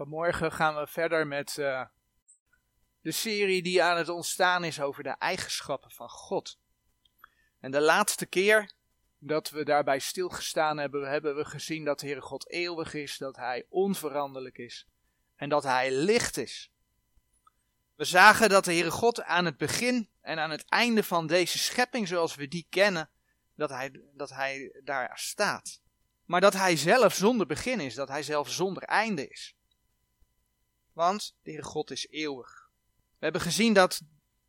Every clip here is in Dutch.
Vanmorgen gaan we verder met uh, de serie die aan het ontstaan is over de eigenschappen van God. En de laatste keer dat we daarbij stilgestaan hebben, hebben we gezien dat de Heere God eeuwig is, dat Hij onveranderlijk is en dat Hij licht is. We zagen dat de Heere God aan het begin en aan het einde van deze schepping zoals we die kennen, dat Hij, dat hij daar staat. Maar dat Hij zelf zonder begin is, dat Hij zelf zonder einde is. Want de Heere God is eeuwig. We hebben gezien dat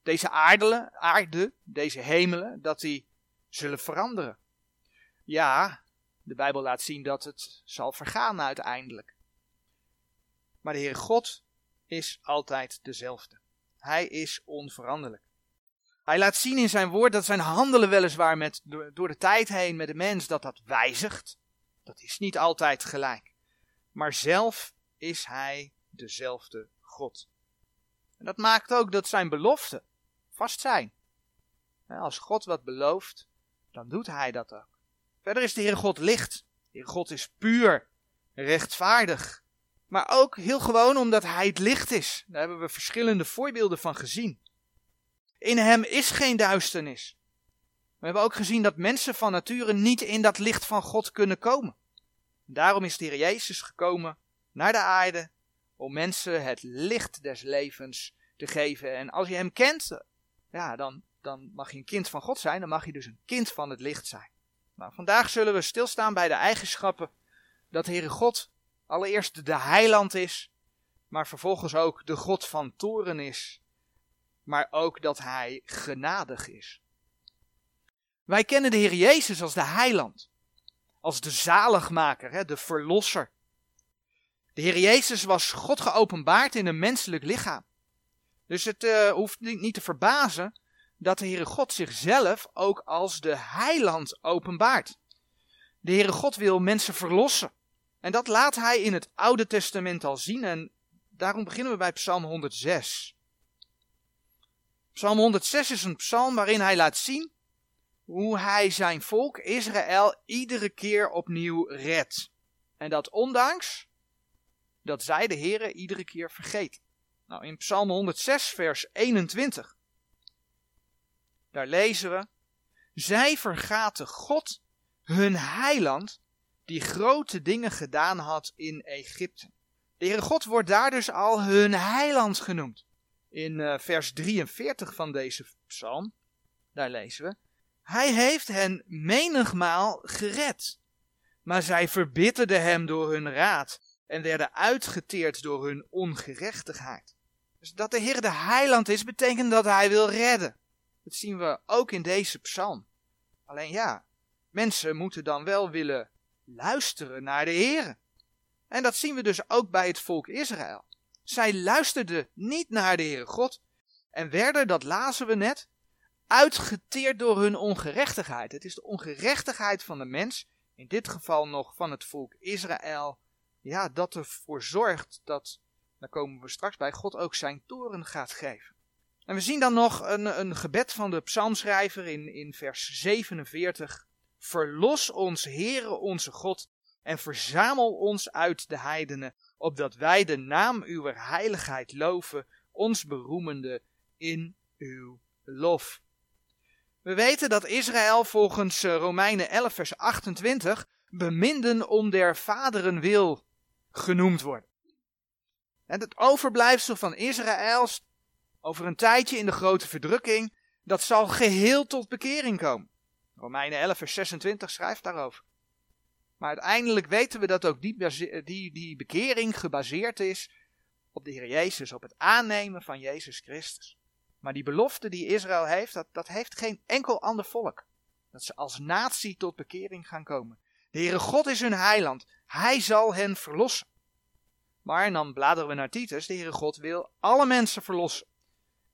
deze aardele, aarde, deze hemelen, dat die zullen veranderen. Ja, de Bijbel laat zien dat het zal vergaan uiteindelijk. Maar de Heere God is altijd dezelfde. Hij is onveranderlijk. Hij laat zien in zijn woord dat zijn handelen weliswaar met, door de tijd heen met de mens, dat dat wijzigt. Dat is niet altijd gelijk. Maar zelf is hij dezelfde God. En dat maakt ook dat zijn beloften vast zijn. Als God wat belooft, dan doet hij dat ook. Verder is de Heere God licht. De Heere God is puur, rechtvaardig. Maar ook heel gewoon omdat hij het licht is. Daar hebben we verschillende voorbeelden van gezien. In hem is geen duisternis. We hebben ook gezien dat mensen van nature niet in dat licht van God kunnen komen. Daarom is de Heer Jezus gekomen naar de aarde om mensen het licht des levens te geven. En als je hem kent, ja, dan, dan mag je een kind van God zijn, dan mag je dus een kind van het licht zijn. Nou, vandaag zullen we stilstaan bij de eigenschappen dat Heere God allereerst de heiland is, maar vervolgens ook de God van toren is, maar ook dat hij genadig is. Wij kennen de Heer Jezus als de heiland, als de zaligmaker, de verlosser. De Heer Jezus was God geopenbaard in een menselijk lichaam. Dus het uh, hoeft niet te verbazen dat de Heere God zichzelf ook als de heiland openbaart. De Heere God wil mensen verlossen. En dat laat hij in het Oude Testament al zien en daarom beginnen we bij Psalm 106. Psalm 106 is een psalm waarin hij laat zien hoe hij zijn volk Israël iedere keer opnieuw redt. En dat ondanks dat zij de Heere iedere keer vergeet. Nou, in Psalm 106, vers 21, daar lezen we: Zij vergaten God, hun heiland, die grote dingen gedaan had in Egypte. De Heere God wordt daar dus al hun heiland genoemd. In uh, vers 43 van deze psalm, daar lezen we: Hij heeft hen menigmaal gered, maar zij verbitterden hem door hun raad en werden uitgeteerd door hun ongerechtigheid. Dus dat de Heer de heiland is, betekent dat hij wil redden. Dat zien we ook in deze psalm. Alleen ja, mensen moeten dan wel willen luisteren naar de Heer. En dat zien we dus ook bij het volk Israël. Zij luisterden niet naar de Heere God en werden, dat lazen we net, uitgeteerd door hun ongerechtigheid. Het is de ongerechtigheid van de mens, in dit geval nog van het volk Israël, ja, dat ervoor zorgt dat, daar komen we straks bij, God ook zijn toren gaat geven. En we zien dan nog een, een gebed van de psalmschrijver in, in vers 47. Verlos ons, Heere onze God, en verzamel ons uit de heidenen, opdat wij de naam uw heiligheid loven, ons beroemende in uw lof. We weten dat Israël volgens eh, Romeinen 11 vers 28 beminden om der vaderen wil genoemd wordt. En het overblijfsel van Israël over een tijdje in de grote verdrukking, dat zal geheel tot bekering komen. Romeinen 11 vers 26 schrijft daarover. Maar uiteindelijk weten we dat ook die, die, die bekering gebaseerd is op de Heer Jezus, op het aannemen van Jezus Christus. Maar die belofte die Israël heeft, dat, dat heeft geen enkel ander volk. Dat ze als natie tot bekering gaan komen. De Heere God is hun heiland. Hij zal hen verlossen. Maar, dan bladeren we naar Titus, de Heere God wil alle mensen verlossen.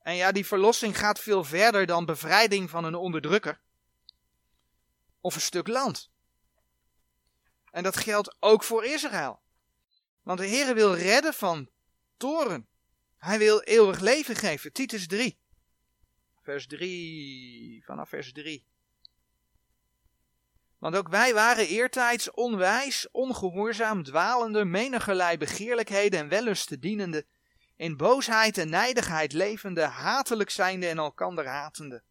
En ja, die verlossing gaat veel verder dan bevrijding van een onderdrukker. Of een stuk land. En dat geldt ook voor Israël. Want de Heer wil redden van toren. Hij wil eeuwig leven geven. Titus 3. Vers 3. Vanaf vers 3. Want ook wij waren eertijds onwijs, ongehoorzaam, dwalende, menigerlei begeerlijkheden en wellusten dienende, in boosheid en nijdigheid levende, hatelijk zijnde en elkander hatende.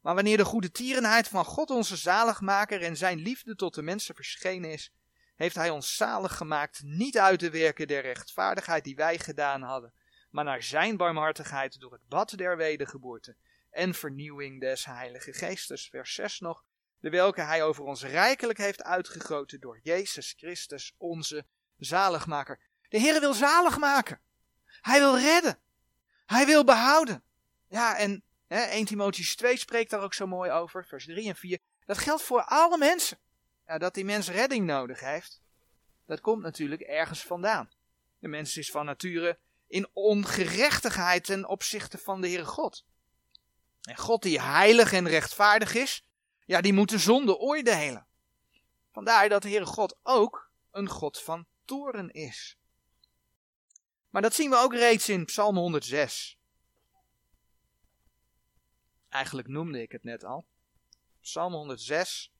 Maar wanneer de goede tierenheid van God onze zaligmaker en zijn liefde tot de mensen verschenen is, heeft hij ons zalig gemaakt, niet uit de werken der rechtvaardigheid die wij gedaan hadden, maar naar zijn barmhartigheid door het bad der wedergeboorte en vernieuwing des Heilige Geestes. Vers 6 nog, de welke hij over ons rijkelijk heeft uitgegoten door Jezus Christus, onze zaligmaker. De Heer wil zalig maken. Hij wil redden. Hij wil behouden. Ja, en hè, 1 Timotheus 2 spreekt daar ook zo mooi over, vers 3 en 4. Dat geldt voor alle mensen. Ja, dat die mens redding nodig heeft, dat komt natuurlijk ergens vandaan. De mens is van nature in ongerechtigheid ten opzichte van de Heere God. En God die heilig en rechtvaardig is, ja, die moet de zonde oordelen. Vandaar dat de Heere God ook een God van toren is. Maar dat zien we ook reeds in Psalm 106. Eigenlijk noemde ik het net al. Psalm 106.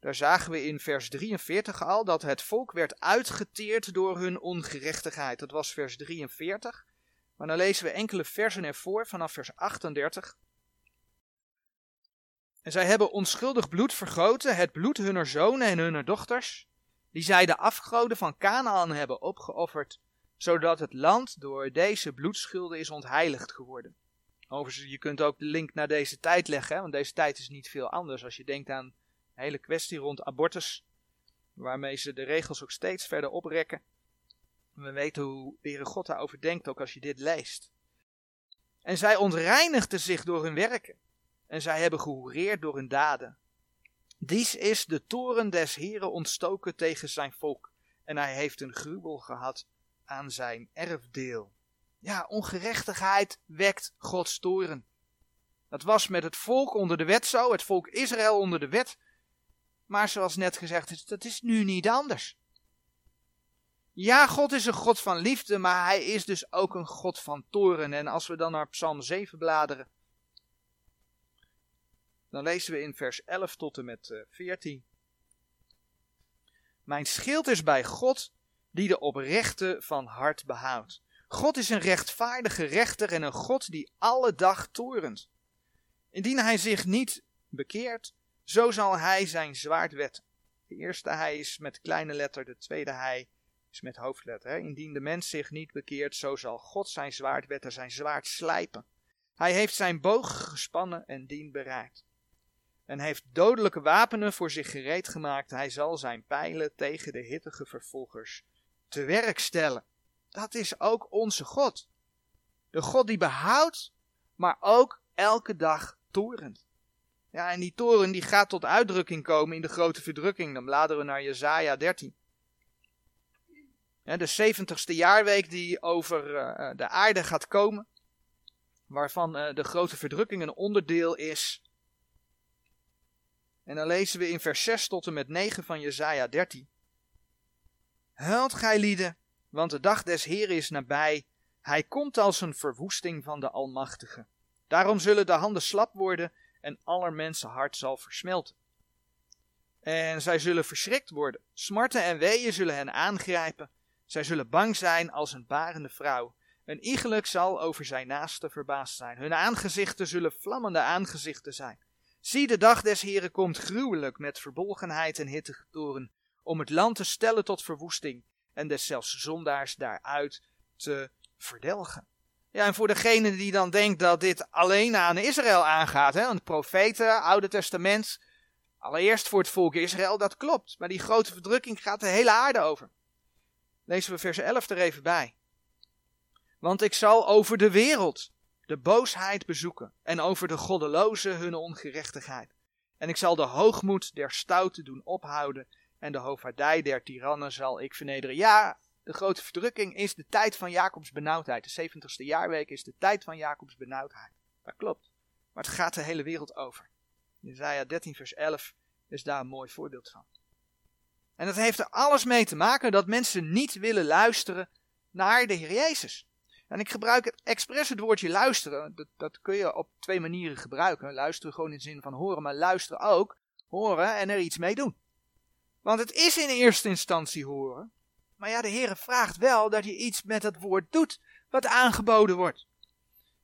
Daar zagen we in vers 43 al dat het volk werd uitgeteerd door hun ongerechtigheid. Dat was vers 43. Maar dan lezen we enkele versen ervoor vanaf vers 38. En zij hebben onschuldig bloed vergoten, het bloed hunner zonen en hunner dochters, die zij de afgoden van Canaan hebben opgeofferd, zodat het land door deze bloedschulden is ontheiligd geworden. Overigens, je kunt ook de link naar deze tijd leggen, want deze tijd is niet veel anders als je denkt aan de hele kwestie rond abortus, waarmee ze de regels ook steeds verder oprekken. We weten hoe de Heere God daarover denkt, ook als je dit leest. En zij ontreinigden zich door hun werken, en zij hebben gehoereerd door hun daden. Dies is de toren des Heren ontstoken tegen zijn volk, en hij heeft een gruwel gehad aan zijn erfdeel. Ja, ongerechtigheid wekt Gods toren. Dat was met het volk onder de wet zo, het volk Israël onder de wet. Maar zoals net gezegd is, dat is nu niet anders. Ja, God is een God van liefde, maar hij is dus ook een God van toren. En als we dan naar Psalm 7 bladeren, dan lezen we in vers 11 tot en met 14. Eh, Mijn schild is bij God, die de oprechte van hart behoudt. God is een rechtvaardige rechter en een God die alle dag torent. Indien hij zich niet bekeert, zo zal hij zijn zwaard wetten. De eerste hij is met kleine letter, de tweede hij is met hoofdletter. Indien de mens zich niet bekeert, zo zal God zijn zwaard wetten, zijn zwaard slijpen. Hij heeft zijn boog gespannen en dien bereikt. En heeft dodelijke wapenen voor zich gereed gemaakt. Hij zal zijn pijlen tegen de hittige vervolgers te werk stellen. Dat is ook onze God. De God die behoudt, maar ook elke dag torent. Ja, en die toren die gaat tot uitdrukking komen in de grote verdrukking. Dan bladeren we naar Jezaja 13. Ja, de 70ste jaarweek die over uh, de aarde gaat komen. Waarvan uh, de grote verdrukking een onderdeel is. En dan lezen we in vers 6 tot en met 9 van Jezaja 13. Huilt gij lieden, want de dag des Heeren is nabij. Hij komt als een verwoesting van de Almachtige. Daarom zullen de handen slap worden en aller mensen hart zal versmelten. En zij zullen verschrikt worden. Smarten en weeën zullen hen aangrijpen. Zij zullen bang zijn als een barende vrouw. Een iegelijk zal over zijn naaste verbaasd zijn. Hun aangezichten zullen vlammende aangezichten zijn. Zie, de dag des Heren komt gruwelijk met verbolgenheid en hittegetoren, om het land te stellen tot verwoesting en des zelfs zondaars daaruit te verdelgen. Ja, en voor degene die dan denkt dat dit alleen aan Israël aangaat, hè, want profeten, Oude Testament, allereerst voor het volk Israël, dat klopt. Maar die grote verdrukking gaat de hele aarde over. Lezen we vers 11 er even bij. Want ik zal over de wereld de boosheid bezoeken en over de goddelozen hun ongerechtigheid. En ik zal de hoogmoed der stouten doen ophouden en de hoofdvaardij der tirannen zal ik vernederen. Ja, de grote verdrukking is de tijd van Jacobs benauwdheid. De 70ste jaarweek is de tijd van Jacobs benauwdheid. Dat klopt. Maar het gaat de hele wereld over. Jezaja 13 vers 11 is daar een mooi voorbeeld van. En dat heeft er alles mee te maken dat mensen niet willen luisteren naar de Heer Jezus. En ik gebruik het expres het woordje luisteren. Dat, dat kun je op twee manieren gebruiken. Luisteren gewoon in de zin van horen, maar luisteren ook Horen en er iets mee doen. Want het is in eerste instantie horen. Maar ja, de Heere vraagt wel dat je iets met het woord doet wat aangeboden wordt.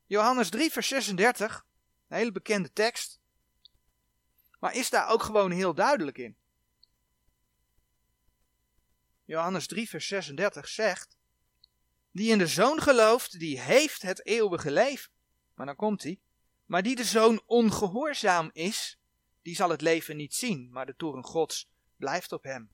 Johannes 3, vers 36, een hele bekende tekst. Maar is daar ook gewoon heel duidelijk in. Johannes 3, vers 36 zegt: Die in de zoon gelooft, die heeft het eeuwige leven. Maar dan komt hij. Maar die de zoon ongehoorzaam is, die zal het leven niet zien, maar de toren Gods blijft op hem.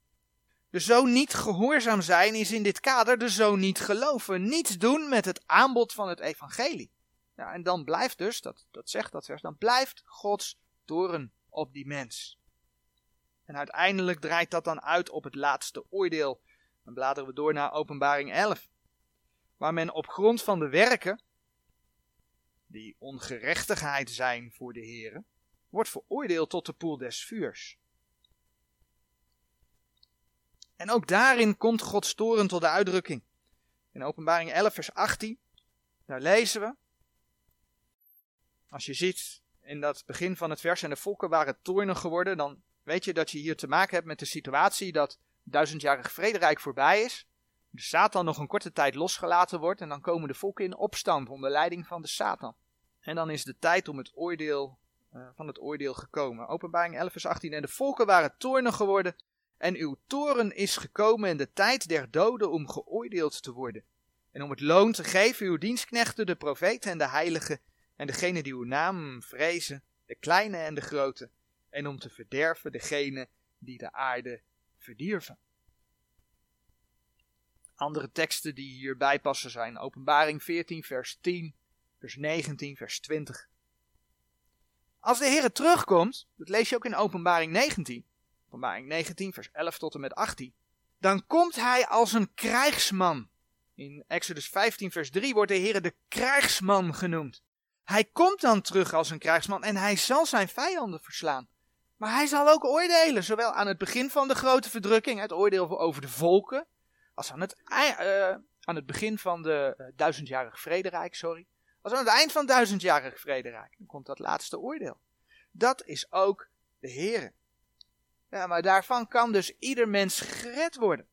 De zoon niet gehoorzaam zijn is in dit kader de zoon niet geloven, niets doen met het aanbod van het evangelie. Ja, en dan blijft dus, dat, dat zegt dat vers, dan blijft Gods toren op die mens. En uiteindelijk draait dat dan uit op het laatste oordeel. Dan bladeren we door naar Openbaring 11, waar men op grond van de werken, die ongerechtigheid zijn voor de Here, wordt veroordeeld tot de poel des vuurs. En ook daarin komt Gods toren tot de uitdrukking. In Openbaring 11, vers 18, daar lezen we. Als je ziet in dat begin van het vers en de volken waren toornig geworden, dan weet je dat je hier te maken hebt met de situatie dat duizendjarig vrederijk voorbij is. De Satan nog een korte tijd losgelaten wordt en dan komen de volken in opstand onder leiding van de Satan. En dan is de tijd om het oordeel, uh, van het oordeel gekomen. Openbaring 11 vers 18. En de volken waren toornig geworden en uw toren is gekomen in de tijd der doden om geoordeeld te worden. En om het loon te geven uw dienstknechten, de profeten en de heiligen, en degene die uw naam vrezen, de kleine en de grote, en om te verderven degene die de aarde verdierven. Andere teksten die hierbij passen zijn Openbaring 14, vers 10, vers 19, vers 20. Als de Heer terugkomt, dat lees je ook in Openbaring 19, Openbaring 19, vers 11 tot en met 18. Dan komt hij als een krijgsman. In Exodus 15, vers 3 wordt de Heer de krijgsman genoemd. Hij komt dan terug als een krijgsman en hij zal zijn vijanden verslaan. Maar hij zal ook oordelen, zowel aan het begin van de grote verdrukking, het oordeel over de volken, als aan het, uh, aan het begin van de uh, duizendjarig vrederijk, sorry, als aan het eind van het duizendjarig vrederijk. Dan komt dat laatste oordeel. Dat is ook de Heer. Ja, maar daarvan kan dus ieder mens gered worden.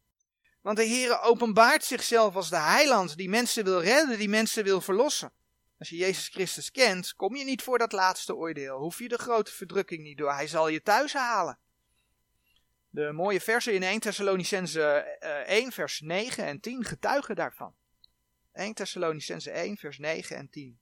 Want de Heer openbaart zichzelf als de heiland die mensen wil redden, die mensen wil verlossen. Als je Jezus Christus kent, kom je niet voor dat laatste oordeel. Hoef je de grote verdrukking niet door. Hij zal je thuis halen. De mooie versen in 1 Thessalonicense 1 vers 9 en 10 getuigen daarvan. 1 Thessalonicense 1 vers 9 en 10.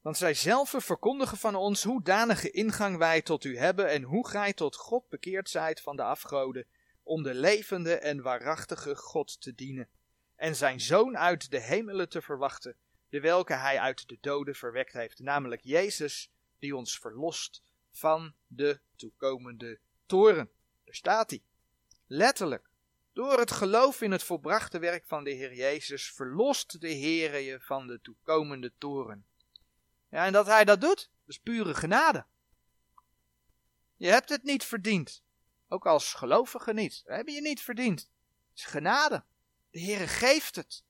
Want zij zelf verkondigen van ons hoe danige ingang wij tot u hebben en hoe gij tot God bekeerd zijt van de afgoden, om de levende en waarachtige God te dienen, en zijn zoon uit de hemelen te verwachten, de welke hij uit de doden verwekt heeft, namelijk Jezus, die ons verlost van de toekomende toren. Daar staat hij. Letterlijk. Door het geloof in het volbrachte werk van de Heer Jezus verlost de Heer je van de toekomende toren. Ja, en dat hij dat doet, dat is pure genade. Je hebt het niet verdiend. Ook als gelovige niet. Dat heb je niet verdiend. Het is genade. De Heer geeft het.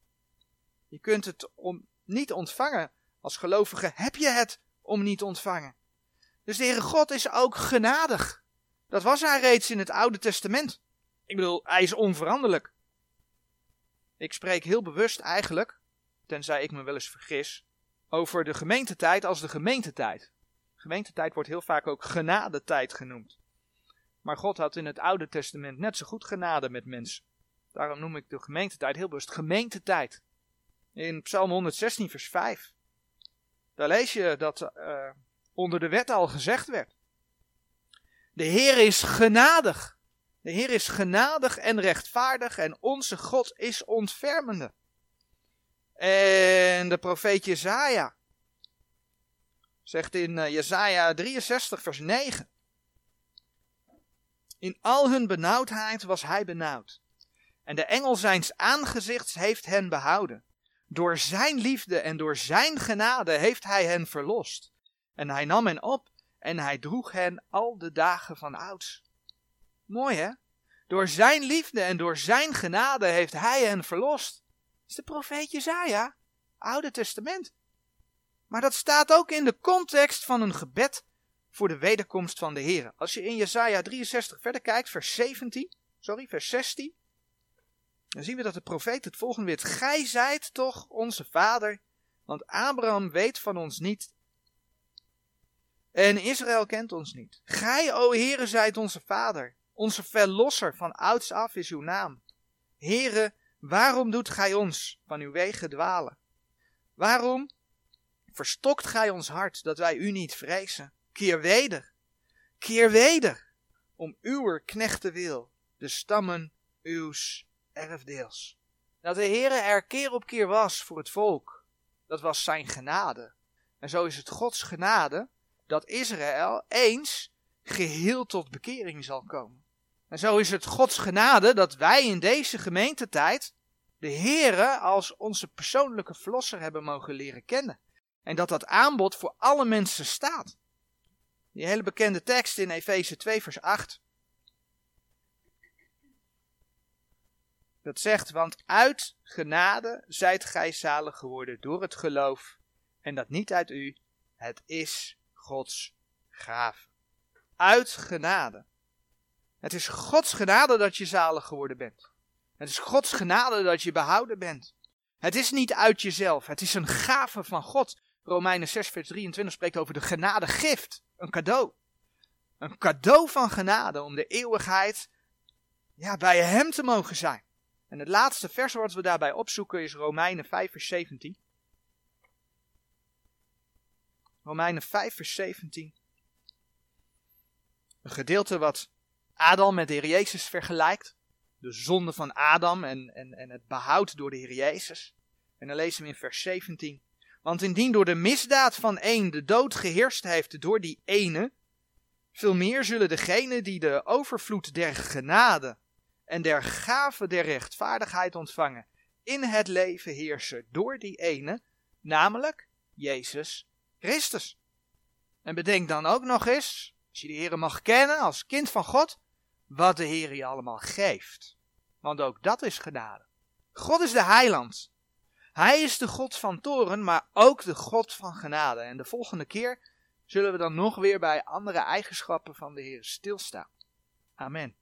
Je kunt het om, niet ontvangen. Als gelovige heb je het om niet ontvangen. Dus de Heere God is ook genadig. Dat was hij reeds in het Oude Testament. Ik bedoel, hij is onveranderlijk. Ik spreek heel bewust eigenlijk, tenzij ik me wel eens vergis, over de gemeentetijd als de gemeentetijd. Gemeentetijd wordt heel vaak ook genadetijd genoemd. Maar God had in het Oude Testament net zo goed genade met mensen. Daarom noem ik de gemeentetijd heel bewust gemeentetijd. In Psalm 116, vers 5. Daar lees je dat uh, onder de wet al gezegd werd. De Heer is genadig. De Heer is genadig en rechtvaardig en onze God is ontfermende. En de profeet Jezaja zegt in uh, Jezaja 63 vers 9. In al hun benauwdheid was hij benauwd. En de engel zijns aangezichts heeft hen behouden. Door zijn liefde en door zijn genade heeft hij hen verlost. En hij nam hen op en hij droeg hen al de dagen van ouds. Mooi hè? Door zijn liefde en door zijn genade heeft hij hen verlost. Dat is de profeet Jezaja, Oude Testament. Maar dat staat ook in de context van een gebed voor de wederkomst van de Heer. Als je in Jesaja 63 verder kijkt, vers 17, sorry, vers 16, dan zien we dat de profeet het volgende weet. Gij zijt toch onze vader, want Abraham weet van ons niet en Israël kent ons niet. Gij, o Heere, zijt onze vader, onze verlosser, van ouds af is uw naam. Heere, waarom doet gij ons van uw wegen dwalen? Waarom verstokt gij ons hart dat wij u niet vrezen? Keer weder, keer weder, om uw knechten wil, de stammen uws erfdeels. Dat de Heere er keer op keer was voor het volk, dat was zijn genade. En zo is het Gods genade dat Israël eens geheel tot bekering zal komen. En zo is het Gods genade dat wij in deze gemeentetijd de Heere als onze persoonlijke verlosser hebben mogen leren kennen. En dat dat aanbod voor alle mensen staat. Die hele bekende tekst in Efeze 2 vers 8. Dat zegt, want uit genade zijt gij zalig geworden door het geloof. En dat niet uit u, het is Gods gave. Uit genade. Het is Gods genade dat je zalig geworden bent. Het is Gods genade dat je behouden bent. Het is niet uit jezelf, het is een gave van God. Romeinen 6, vers 23 spreekt over de genadegift, een cadeau. Een cadeau van genade om de eeuwigheid ja, bij Hem te mogen zijn. En het laatste vers wat we daarbij opzoeken is Romeinen 5, vers 17. Romeinen 5, vers 17. Een gedeelte wat Adam met de Heer Jezus vergelijkt. De zonde van Adam en, en, en het behoud door de Heer Jezus. En dan lezen we in vers 17. Want indien door de misdaad van één de dood geheerst heeft door die ene, veel meer zullen degenen die de overvloed der genade en der gave der rechtvaardigheid ontvangen, in het leven heersen door die ene, namelijk Jezus Christus. En bedenk dan ook nog eens, als je de Heer mag kennen als kind van God, wat de Heer je allemaal geeft. Want ook dat is genade. God is de heiland. Hij is de God van toren, maar ook de God van genade. En de volgende keer zullen we dan nog weer bij andere eigenschappen van de Heer stilstaan. Amen.